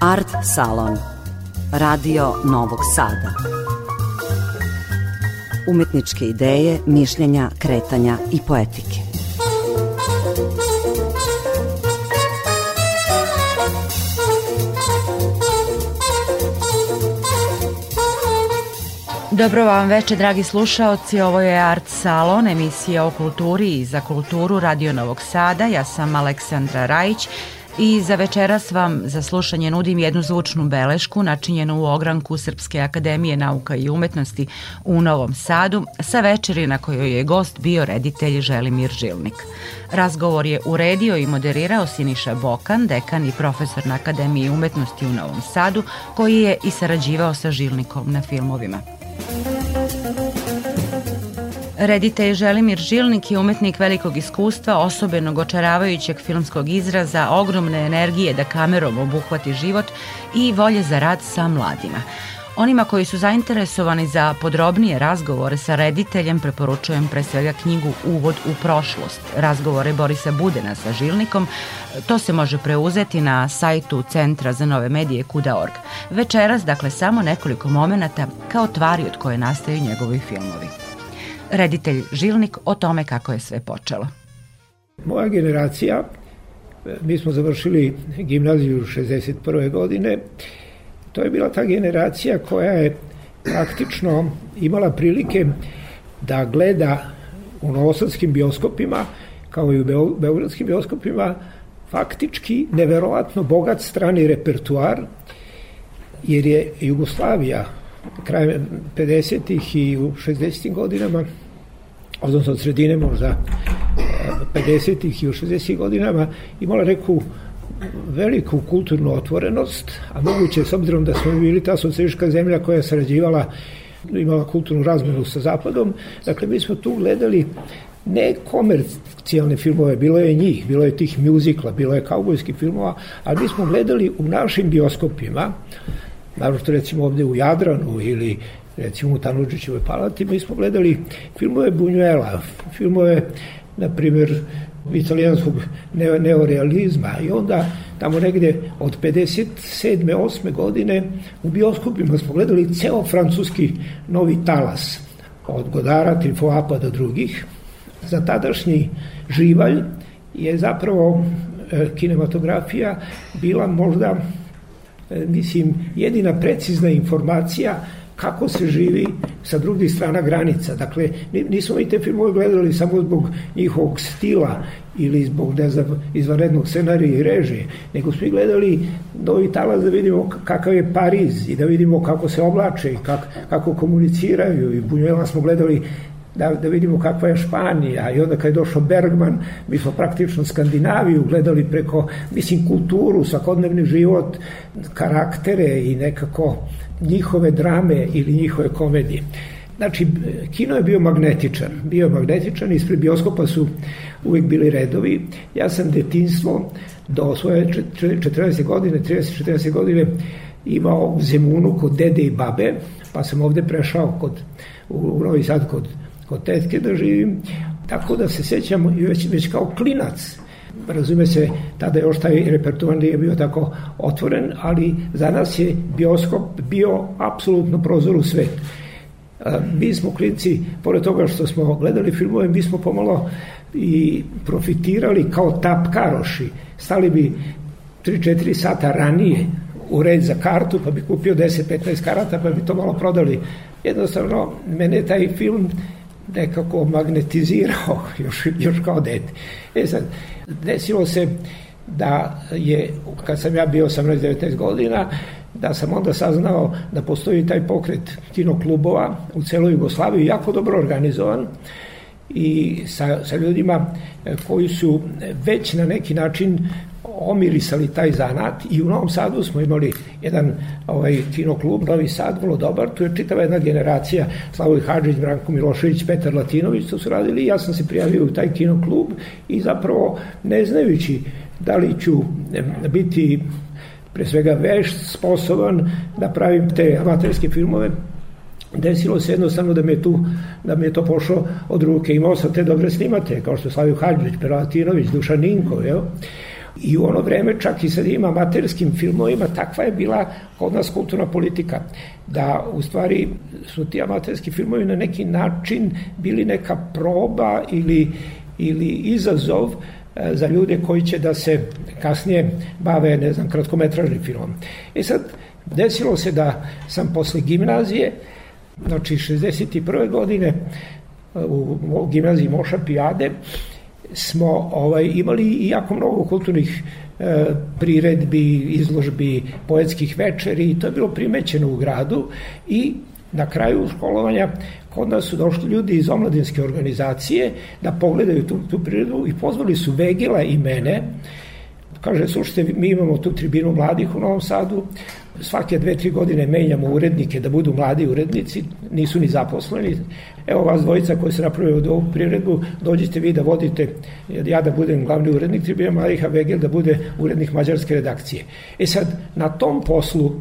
Art Salon Radio Novog Sada Umetničke ideje, mišljenja, kretanja i poetike Dobro vam veče, dragi slušaoci. Ovo je Art Salon, emisija o kulturi i za kulturu Radio Novog Sada. Ja sam Aleksandra Rajić i za večeras vam za slušanje nudim jednu zvučnu belešku načinjenu u ogranku Srpske akademije nauka i umetnosti u Novom Sadu sa večeri na kojoj je gost bio reditelj Želimir Žilnik. Razgovor je uredio i moderirao Siniša Bokan, dekan i profesor na Akademiji umetnosti u Novom Sadu, koji je i sarađivao sa Žilnikom na filmovima. Reditelj Želimir Žilnik je umetnik velikog iskustva, osobenog očaravajućeg filmskog izraza, ogromne energije da kamerom obuhvati život i volje za rad sa mladima. Onima koji su zainteresovani za podrobnije razgovore sa rediteljem preporučujem pre svega knjigu Uvod u prošlost, razgovore Borisa Budena sa Žilnikom. To se može preuzeti na sajtu Centra za nove medije kuda.org. Večeras, dakle, samo nekoliko momenata kao tvari od koje nastaju njegovi filmovi. Reditelj Žilnik o tome kako je sve počelo. Moja generacija, mi smo završili gimnaziju 61. godine, To je bila ta generacija koja je praktično imala prilike da gleda u novosadskim bioskopima, kao i u beogradskim bioskopima, faktički neverovatno bogat strani repertuar, jer je Jugoslavija krajem 50. i u 60. godinama, odnosno od sredine možda 50. i u 60. godinama, imala neku veliku kulturnu otvorenost, a moguće s obzirom da smo bili ta socijališka zemlja koja je sarađivala imala kulturnu razmenu sa Zapadom, dakle mi smo tu gledali ne komercijalne filmove, bilo je njih, bilo je tih mjuzikla, bilo je kaubojskih filmova, ali mi smo gledali u našim bioskopima, naravno recimo ovde u Jadranu ili recimo u Tanuđićevoj palati, mi smo gledali filmove Bunjuela, filmove, na primjer, italijanskog neorealizma i onda tamo negde od 57. 8. godine u bioskopima smo gledali ceo francuski novi talas od Godara, Trifoapa do drugih. Za tadašnji živalj je zapravo e, kinematografija bila možda e, mislim jedina precizna informacija kako se živi sa drugih strana granica. Dakle, nismo mi te filmove gledali samo zbog njihovog stila ili zbog, ne znam, izvanrednog scenarija i režije, nego smo gledali Novi talas da vidimo kakav je Pariz i da vidimo kako se oblače i kak, kako komuniciraju i Bunjela smo gledali da, da vidimo kakva je Španija i onda kad je došao Bergman, mi smo praktično Skandinaviju gledali preko, mislim, kulturu, svakodnevni život, karaktere i nekako njihove drame ili njihove komedije. Znači, kino je bio magnetičan, bio je magnetičan, ispred bioskopa su uvijek bili redovi. Ja sam detinstvo do svoje 40 godine, 30-40 godine imao u Zemunu kod dede i babe, pa sam ovde prešao kod, u Novi Sad kod, kod tetke da živim, tako da se sećam već, već kao klinac razume se, tada još taj repertoar nije bio tako otvoren, ali za nas je bioskop bio apsolutno prozor u svet. Mi smo klinci, pored toga što smo gledali filmove, mi smo pomalo i profitirali kao tapkaroši. Stali bi 3-4 sata ranije u red za kartu, pa bi kupio 10-15 karata, pa bi to malo prodali. Jednostavno, mene taj film nekako magnetizirao još, još kao dete. E sad, desilo se da je, kad sam ja bio 18-19 godina, da sam onda saznao da postoji taj pokret kinoklubova u celoj Jugoslaviji, jako dobro organizovan i sa, sa ljudima koji su već na neki način omirisali taj zanat i u Novom Sadu smo imali jedan ovaj kinoklub Novi Sad, vrlo dobar, tu je čitava jedna generacija Slavoj Hadžić, Branko Milošević, Petar Latinović, to su radili ja sam se prijavio u taj kinoklub i zapravo ne znajući da li ću biti pre svega veš, sposoban da pravim te amaterske filmove, desilo se jednostavno da mi je tu da mi je to pošlo od ruke imao sam te dobre snimate kao što Slavio Hadžić, Peratinović, Dušan Ninko jel? I u ono vreme čak i sad ima amaterskim filmovima, takva je bila kod nas kulturna politika, da u stvari su ti amaterski filmovi na neki način bili neka proba ili, ili izazov e, za ljude koji će da se kasnije bave, ne znam, kratkometražnim filmom. E sad, desilo se da sam posle gimnazije, znači 61. godine, u gimnaziji Moša Pijade, smo ovaj, imali jako mnogo kulturnih e, priredbi, izložbi, poetskih večeri i to je bilo primećeno u gradu i na kraju školovanja kod nas su došli ljudi iz omladinske organizacije da pogledaju tu, tu priredu i pozvali su Vegila i mene. Kaže, slušajte, mi imamo tu tribinu mladih u Novom Sadu, svake dve, tri godine menjamo urednike da budu mladi urednici, nisu ni zaposleni. Evo vas dvojica koji se napravio od ovu priredbu, dođite vi da vodite, ja da budem glavni urednik tribina mladih, a Vegel da bude urednik mađarske redakcije. E sad, na tom poslu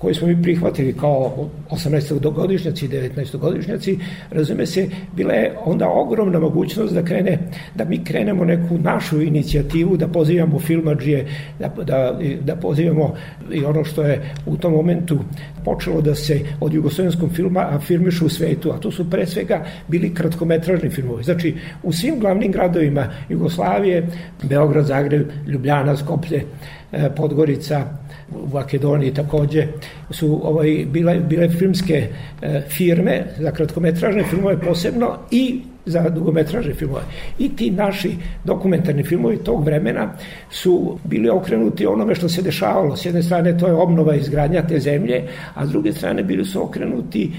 koji smo mi prihvatili kao 18. godišnjaci i 19. godišnjaci, razume se, bila je onda ogromna mogućnost da krene, da mi krenemo neku našu inicijativu, da pozivamo filmađije, da, da, da pozivamo i ono što je u tom momentu počelo da se od jugoslovenskog filma afirmišu u svetu, a to su pre svega bili kratkometražni filmovi. Znači, u svim glavnim gradovima Jugoslavije, Beograd, Zagreb, Ljubljana, Skoplje, e, Podgorica, u Makedoniji takođe su ovaj, bile, bile filmske e, firme za kratkometražne filmove posebno i za dugometražne filmove. I ti naši dokumentarni filmovi tog vremena su bili okrenuti onome što se dešavalo. S jedne strane to je obnova izgradnja te zemlje, a s druge strane bili su okrenuti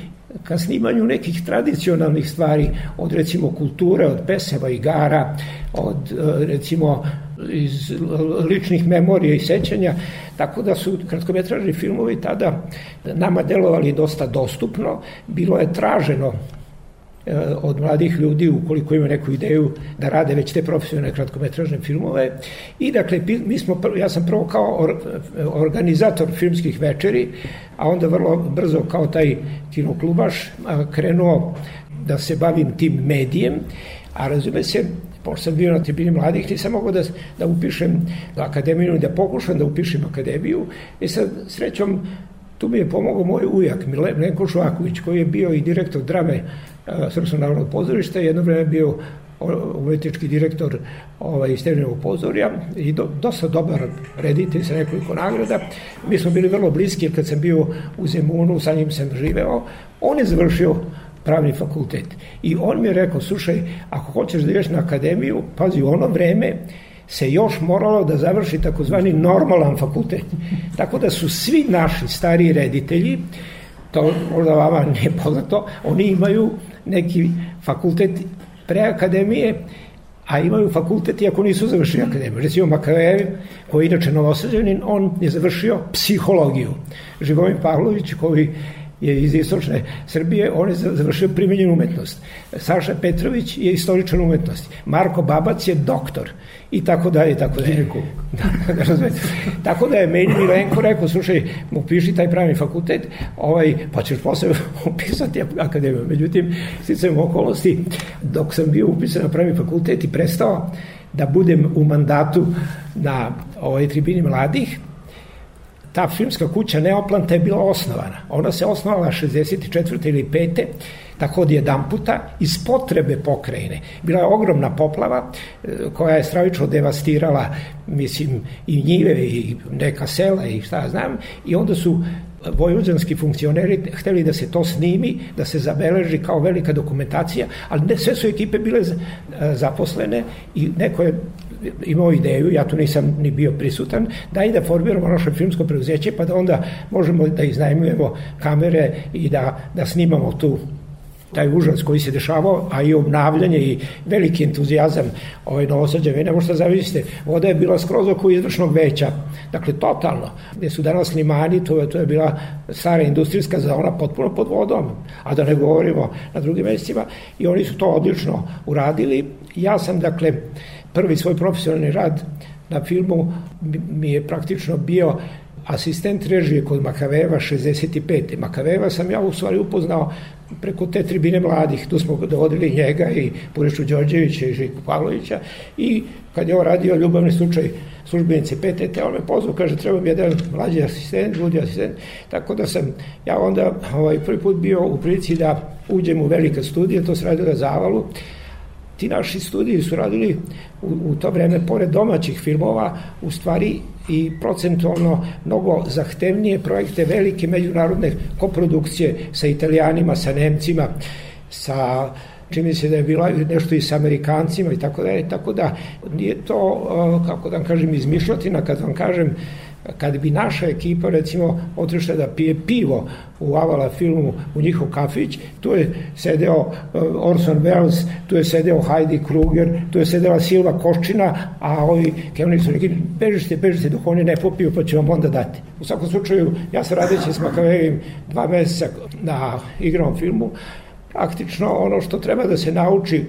ka snimanju nekih tradicionalnih stvari od recimo kulture, od peseva, igara, od e, recimo iz ličnih memorija i sećanja, tako da su kratkometražni filmovi tada nama delovali dosta dostupno, bilo je traženo e, od mladih ljudi ukoliko ima neku ideju da rade već te profesionalne kratkometražne filmove. I dakle mi smo ja sam prvo kao organizator filmskih večeri a onda vrlo brzo kao taj kinoklubaš krenuo da se bavim tim medijem a razume se pošto sam bio na tribini mladih, nisam mogao da, da upišem akademiju, da pokušam da upišem akademiju. I sad, srećom, tu mi je pomogao moj ujak, Milenko Švaković, koji je bio i direktor drame Srpskog narodnog pozorišta, jedno vreme bio umetnički direktor ovaj, Stevnjevog pozorja i do, dosta dobar reditelj sa nekoliko nagrada. Mi smo bili vrlo bliski kad sam bio u Zemunu, sa njim sam živeo. On je završio pravni fakultet. I on mi je rekao, slušaj, ako hoćeš da ideš na akademiju, pazi, u ono vreme se još moralo da završi takozvani normalan fakultet. Tako da su svi naši stari reditelji, to možda vama nije poznato, oni imaju neki fakultet pre akademije, a imaju fakultet iako nisu završili akademiju. Recimo Makarev, koji je inače novosađanin, on je završio psihologiju. Živojin Pavlović, koji je iz istočne Srbije, on je završio primenjenu umetnost. Saša Petrović je istoričan umetnosti. Marko Babac je doktor. I tako dalje, i tako dalje. Da, da, da, tako da je meni Milenko rekao, slušaj, upiši taj pravni fakultet, ovaj, pa ćeš posle upisati akademiju. Međutim, sticajem okolnosti, dok sam bio upisan na pravni fakultet i prestao da budem u mandatu na ovoj tribini mladih, ta filmska kuća Neoplanta je bila osnovana. Ona se osnovala 64. ili 5. tako od jedan puta iz potrebe pokrajine. Bila je ogromna poplava e, koja je stravično devastirala mislim i njive i neka sela i šta znam i onda su vojvođanski funkcioneri hteli da se to snimi, da se zabeleži kao velika dokumentacija, ali ne, sve su ekipe bile e, zaposlene i neko je imao ideju, ja tu nisam ni bio prisutan, da i da formiramo naše filmsko preuzeće, pa da onda možemo da iznajmujemo kamere i da, da snimamo tu taj užas koji se dešavao, a i obnavljanje i veliki entuzijazam ovaj novosađa, vi ne možete zavisite, voda je bila skroz oko izvršnog veća, dakle totalno, gde su danas limani, to je, to je bila stara industrijska zona potpuno pod vodom, a da ne govorimo na drugim mestima, i oni su to odlično uradili. Ja sam, dakle, prvi svoj profesionalni rad na filmu mi je praktično bio asistent režije kod Makaveva 65. Makaveva sam ja u stvari upoznao preko te tribine mladih, tu smo dovodili njega i Purišu Đorđevića i Žiku Pavlovića i kad je on radio ljubavni slučaj službenice PTT, on me pozvao, kaže, treba mi jedan mlađi asistent, budi asistent, tako da sam ja onda ovaj, prvi put bio u prilici da uđem u velika studija, to se radio na Zavalu, ti naši studiji su radili u, u to vreme, pored domaćih filmova, u stvari i procentualno mnogo zahtevnije projekte, velike međunarodne koprodukcije sa italijanima, sa nemcima, sa čini se da je bila nešto i sa Amerikancima i tako da tako da nije to, kako da vam kažem, izmišljotina, kad vam kažem kad bi naša ekipa recimo otišla da pije pivo u Avala filmu u njihov kafić, tu je sedeo uh, Orson Welles, tu je sedeo Heidi Kruger, tu je sedela Silva Koščina, a ovi kevni su neki, bežite, bežite dok oni ne popiju, pa ću vam onda dati. U svakom slučaju, ja sam radeći s Makavejim dva meseca na igranom filmu, praktično ono što treba da se nauči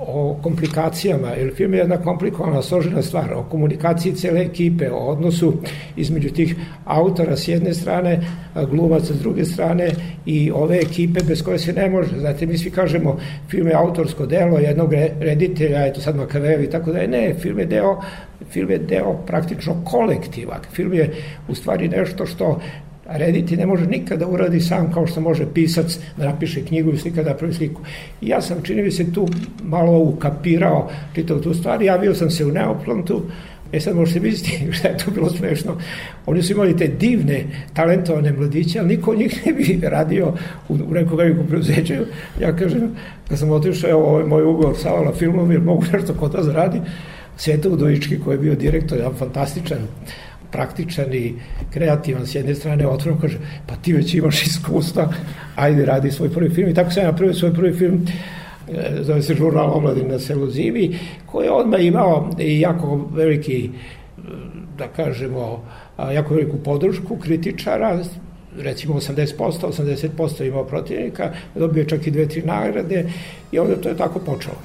o komplikacijama, jer film je jedna komplikovana, složena stvar, o komunikaciji cele ekipe, o odnosu između tih autora s jedne strane, glumaca s druge strane i ove ekipe bez koje se ne može. Znate, mi svi kažemo film je autorsko delo jednog reditelja, eto sad Makavejev i tako da je. Ne, film je deo film je deo praktično kolektiva. Film je u stvari nešto što A rediti ne može nikada uradi sam kao što može pisac da napiše knjigu i slika da pravi sliku. I ja sam, čini mi se, tu malo ukapirao čitav tu stvar. Javio sam se u Neoplantu, E sad možete misliti šta je to bilo smešno. Oni su imali te divne, talentovane mladiće, ali niko od njih ne bi radio u, u nekom velikom preuzeću. Ja kažem, kad sam otišao, evo, ovo je moj ugovor sa Avala filmom, jer mogu nešto kod da zaradi. Sveta Udovički, koji je bio direktor, jedan fantastičan praktičan i kreativan s jedne strane, otvoreno kaže, pa ti već imaš iskustva, ajde radi svoj prvi film. I tako sam ja napravio svoj prvi film, e, zove se žurnal Omladin na selu Zimi, koji je odmah imao i jako veliki, da kažemo, jako veliku podršku kritičara, recimo 80%, 80% imao protivnika, dobio čak i dve, tri nagrade i onda to je tako počelo.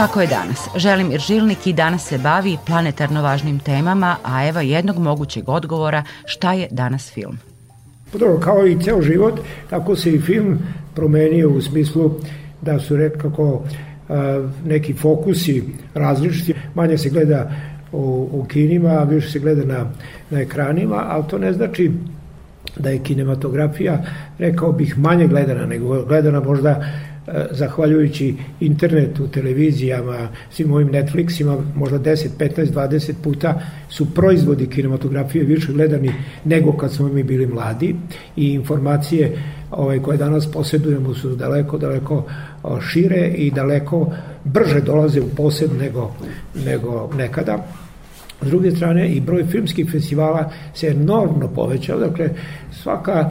Kako je danas? Želimir Žilnik i danas se bavi planetarno važnim temama, a evo jednog mogućeg odgovora šta je danas film. Pa dobro, kao i ceo život, tako se i film promenio u smislu da su redkako neki fokusi različiti, manje se gleda u, u kinima, a više se gleda na, na ekranima, ali to ne znači da je kinematografija, rekao bih, manje gledana, nego gledana možda E, zahvaljujući internetu, televizijama, svim ovim Netflixima, možda 10, 15, 20 puta su proizvodi kinematografije više gledani nego kad smo mi bili mladi i informacije ovaj, koje danas posjedujemo su daleko, daleko šire i daleko brže dolaze u posed nego, nego nekada. S druge strane, i broj filmskih festivala se enormno povećao, dakle, svaka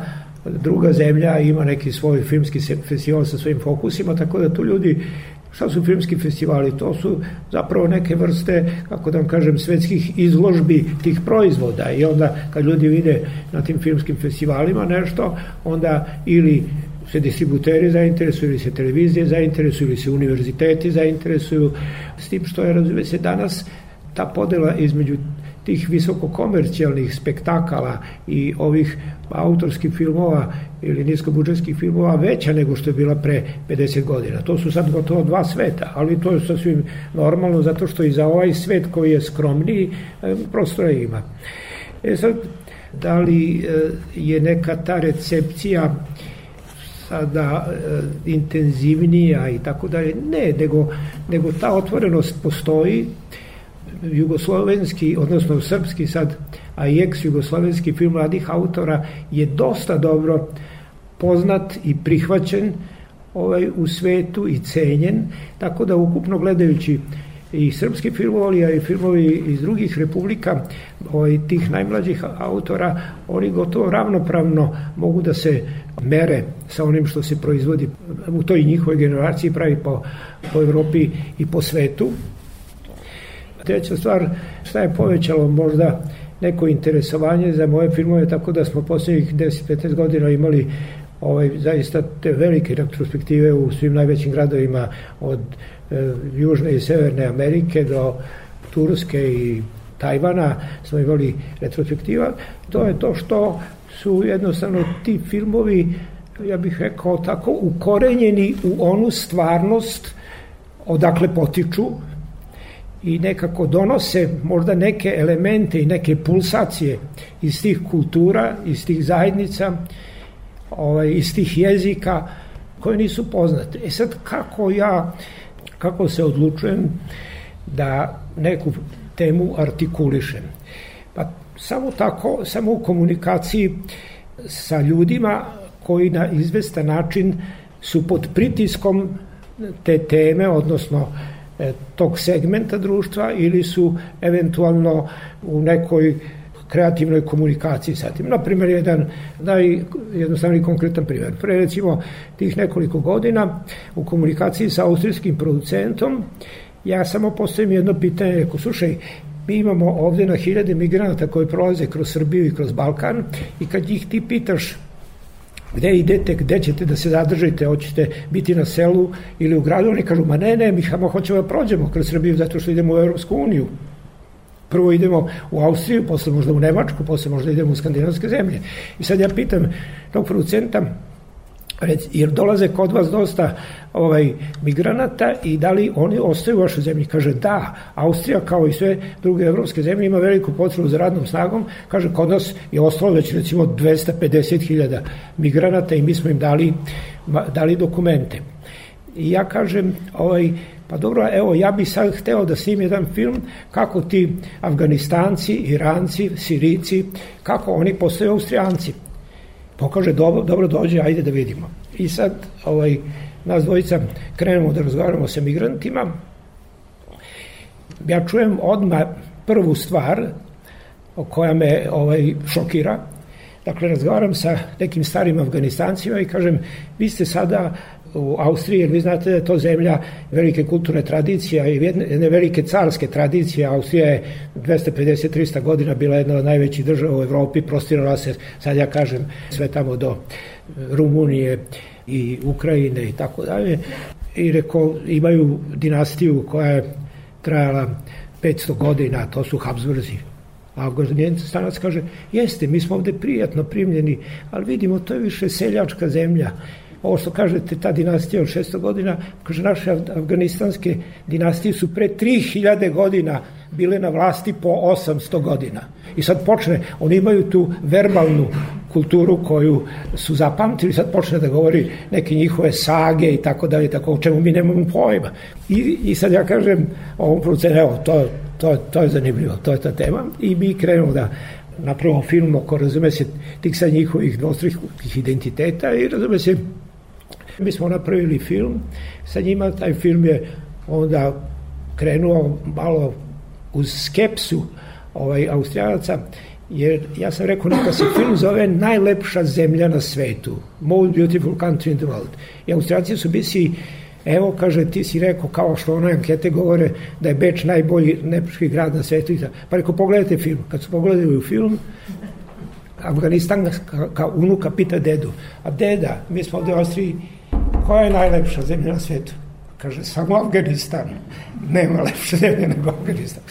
druga zemlja ima neki svoj filmski festival sa svojim fokusima, tako da tu ljudi Šta su filmski festivali? To su zapravo neke vrste, kako da vam kažem, svetskih izložbi tih proizvoda i onda kad ljudi vide na tim filmskim festivalima nešto, onda ili se distributeri zainteresuju, ili se televizije zainteresuju, ili se univerziteti zainteresuju, s tim što je, razume se, danas ta podela između tih visokokomercijalnih spektakala i ovih autorskih filmova ili niskobudžetskih filmova veća nego što je bila pre 50 godina. To su sad gotovo dva sveta, ali to je sasvim normalno zato što i za ovaj svet koji je skromniji e, prostora ima. E sad, da li e, je neka ta recepcija sada e, intenzivnija i tako dalje? Ne, nego, nego ta otvorenost postoji, jugoslovenski, odnosno srpski sad, a i ex-jugoslovenski film mladih autora je dosta dobro poznat i prihvaćen ovaj, u svetu i cenjen, tako da ukupno gledajući i srpski filmovi, a i filmovi iz drugih republika, ovaj, tih najmlađih autora, oni gotovo ravnopravno mogu da se mere sa onim što se proizvodi u toj njihovoj generaciji pravi po, po Evropi i po svetu. Treća stvar, šta je povećalo možda neko interesovanje za moje filmove, tako da smo poslednjih 10-15 godina imali ovaj, zaista te velike retrospektive u svim najvećim gradovima od e, Južne i Severne Amerike do Turske i Tajvana smo imali retrospektiva, to je to što su jednostavno ti filmovi, ja bih rekao tako, ukorenjeni u onu stvarnost odakle potiču i nekako donose možda neke elemente i neke pulsacije iz tih kultura, iz tih zajednica, ovaj, iz tih jezika koje nisu poznate. E sad, kako ja, kako se odlučujem da neku temu artikulišem? Pa samo tako, samo u komunikaciji sa ljudima koji na izvestan način su pod pritiskom te teme, odnosno tog segmenta društva ili su eventualno u nekoj kreativnoj komunikaciji sa tim. Naprimer, jedan najjednostavniji konkretan primjer. Pre recimo tih nekoliko godina u komunikaciji sa austrijskim producentom ja samo postavim jedno pitanje, reko, slušaj, mi imamo ovde na hiljade migranata koji prolaze kroz Srbiju i kroz Balkan i kad ih ti pitaš gde idete, gde ćete da se zadržite, hoćete biti na selu ili u gradu, oni kažu, ma ne, ne, mi samo hoćemo da prođemo kroz Srbiju zato što idemo u Europsku uniju. Prvo idemo u Austriju, posle možda u Nemačku, posle možda idemo u skandinavske zemlje. I sad ja pitam tog producenta, jer dolaze kod vas dosta ovaj migranata i da li oni ostaju u vašoj zemlji? Kaže da, Austrija kao i sve druge evropske zemlje ima veliku potrebu za radnom snagom. Kaže kod nas je ostalo već recimo 250.000 migranata i mi smo im dali, dali dokumente. I ja kažem, ovaj, pa dobro, evo, ja bih sad hteo da snim jedan film kako ti Afganistanci, Iranci, Sirici, kako oni postaju Austrijanci pokaže dobro, dobro dođe, ajde da vidimo. I sad ovaj, nas dvojica krenemo da razgovaramo sa migrantima. Ja čujem odmah prvu stvar koja me ovaj, šokira. Dakle, razgovaram sa nekim starim Afganistancima i kažem, vi ste sada u Austriji, jer vi znate da je to zemlja velike kulturne tradicije i jedne velike carske tradicije. Austrija je 250-300 godina bila jedna od najvećih država u Evropi, prostirala se, sad ja kažem, sve tamo do Rumunije i Ukrajine i tako dalje. I reko, imaju dinastiju koja je trajala 500 godina, to su Habsburzi. A Afganijanci stanac kaže, jeste, mi smo ovde prijatno primljeni, ali vidimo, to je više seljačka zemlja ovo što kažete, ta dinastija od 600 godina, kaže, naše afganistanske dinastije su pre 3000 godina bile na vlasti po 800 godina. I sad počne, oni imaju tu verbalnu kulturu koju su zapamtili, sad počne da govori neke njihove sage i tako dalje, tako o čemu mi nemamo pojma. I, i sad ja kažem ovom producentu, evo, to, to, to je zanimljivo, to je ta tema i mi krenemo da napravimo film oko, razume se, tih sad njihovih dvostrukih identiteta i razume se, Mi smo napravili film sa njima, taj film je onda krenuo malo uz skepsu ovaj, Austrijanaca, jer ja sam rekao neka se film zove najlepša zemlja na svetu, most beautiful country in the world. I Austrijanci su bisi Evo, kaže, ti si rekao, kao što one ankete govore, da je Beč najbolji nepški grad na svetu. Pa rekao, pogledajte film. Kad su pogledali u film, Afganistan kao unuka pita dedu, a deda, mi smo ovde u Austriji koja je najlepša zemlja na svetu? Kaže, samo Afganistan. Nema lepše zemlje nego Afganistan.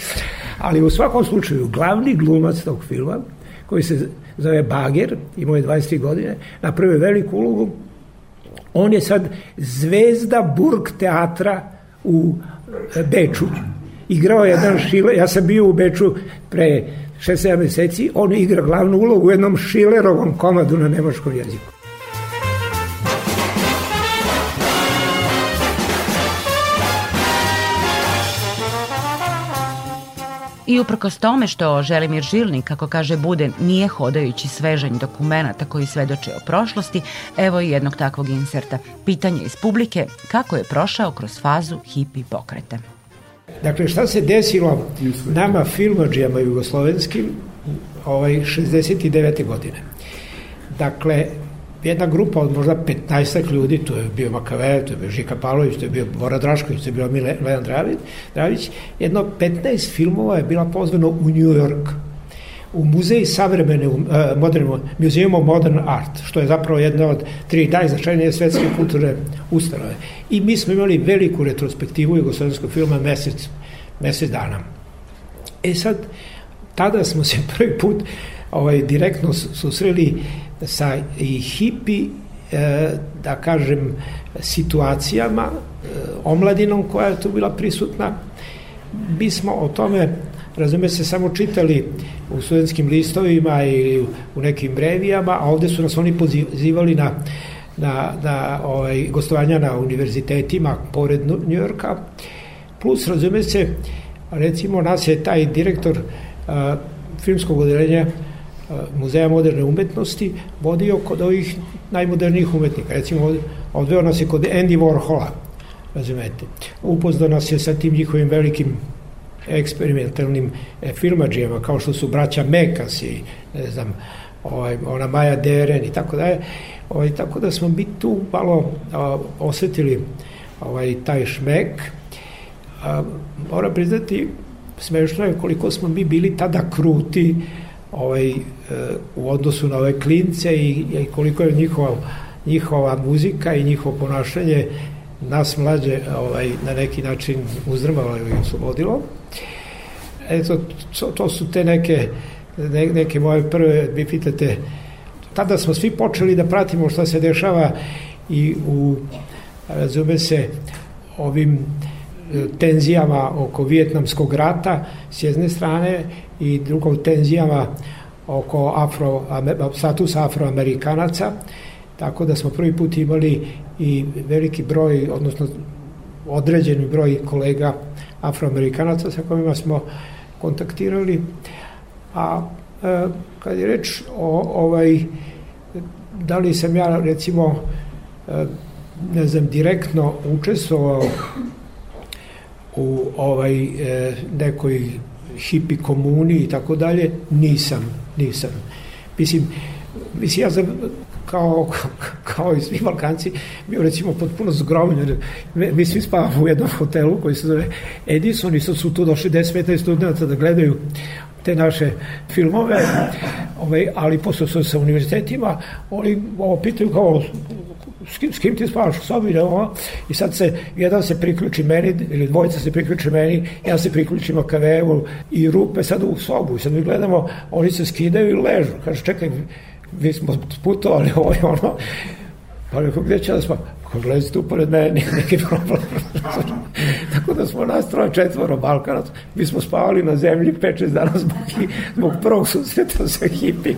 Ali u svakom slučaju, glavni glumac tog filma, koji se zove Bager, imao je 23 godine, napravio veliku ulogu, on je sad zvezda Burg teatra u e, Beču. Igrao je jedan šile, ja sam bio u Beču pre 6-7 meseci, on igra glavnu ulogu u jednom Šilerovom komadu na nemačkom jeziku. I uprkos tome što Želimir Žilnik, kako kaže Buden, nije hodajući svežanj dokumenta koji svedoče o prošlosti, evo i jednog takvog inserta. Pitanje iz publike, kako je prošao kroz fazu hipi pokreta. Dakle, šta se desilo nama filmađijama jugoslovenskim ovaj, 69. godine? Dakle, jedna grupa od možda 15 ljudi, to je bio Makave, to je bio Žika Pavlović, to je bio Bora Drašković, to je bio Milan Dravić, Dravić, jedno 15 filmova je bila pozvano u New York. u muzej savremene, uh, modern, Museum of Modern Art, što je zapravo jedna od tri najznačajnije svetske kulturne ustanove. I mi smo imali veliku retrospektivu jugoslovenskog filma mesec, mesec dana. E sad, tada smo se prvi put ovaj, direktno susreli sa i hipi e, da kažem, situacijama, e, omladinom koja je tu bila prisutna. Mi smo o tome, razume se, samo čitali u studentskim listovima ili u nekim revijama, a ovde su nas oni pozivali na na, na ovaj, gostovanja na univerzitetima pored Njujorka. Plus, razume se, recimo nas je taj direktor a, filmskog odeljenja Muzeja moderne umetnosti vodio kod ovih najmodernijih umetnika. Recimo, odveo nas je kod Andy Warhola, razumete. Upoznao nas je sa tim njihovim velikim eksperimentalnim e, filmađijama, kao što su braća Mekas i, ne znam, ovaj, ona Maja Deren i tako dalje. Ovaj, tako da smo mi tu malo a, osetili ovaj, taj šmek. A, moram priznati, smešno je koliko smo mi bili tada kruti, ovaj, u odnosu na ove klince i, i koliko je njihova, njihova muzika i njihovo ponašanje nas mlađe ovaj, na neki način uzdrmalo ili oslobodilo. Eto, to, to su te neke, ne, neke moje prve, vi pitate, tada smo svi počeli da pratimo šta se dešava i u, razume se, ovim e, tenzijama oko Vijetnamskog rata s jedne strane i drugo tenzijama oko afro, statusa afroamerikanaca, tako da smo prvi put imali i veliki broj, odnosno određeni broj kolega afroamerikanaca sa kojima smo kontaktirali. A e, kad je reč o ovaj, da li sam ja recimo e, ne znam, direktno učestvovao u ovaj e, nekoj hipi komuni i tako dalje, nisam, nisam. Mislim, mislim ja sam kao, kao i svi Balkanci, bio recimo potpuno zgromljen. Mi svi spavamo u jednom hotelu koji se zove Edison i sad su tu došli 10-15 studenta da gledaju te naše filmove, ovaj, ali posle su sa univerzitetima, oni ovo pitaju kao s kim, s kim ti spavaš u sobi, ne, ovo, i sad se, jedan se priključi meni, ili dvojica se priključi meni, ja se priključim akavevu i rupe sad u sobu, i sad mi gledamo, oni se skidaju i ležu, kaže, čekaj, mi smo putovali ovo i ono, pa rekao, gde će da spava? Kako lezi tu pored mene, neki problem. Tako da smo nas troje četvoro Balkanac. Mi smo spavali na zemlji 5-6 dana zbog, zbog prvog susreta sa hipik.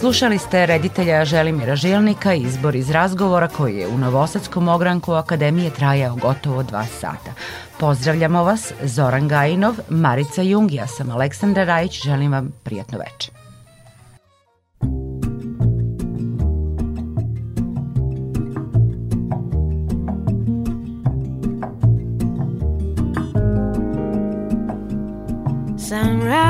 Slušali ste reditelja Želimira Žilnika izbor iz razgovora koji je u Novosadskom ogranku Akademije trajao gotovo dva sata. Pozdravljamo vas, Zoran Gajinov, Marica Jung, ja sam Aleksandra Rajić, želim vam prijatno večer. Sunrise,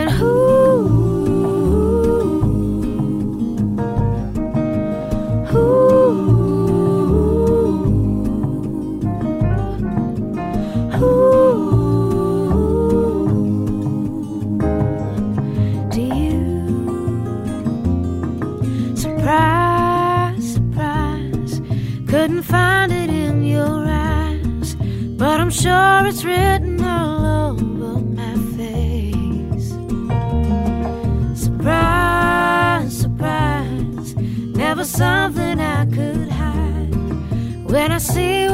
sure it's written all over my face. Surprise, surprise, never something I could hide. When I see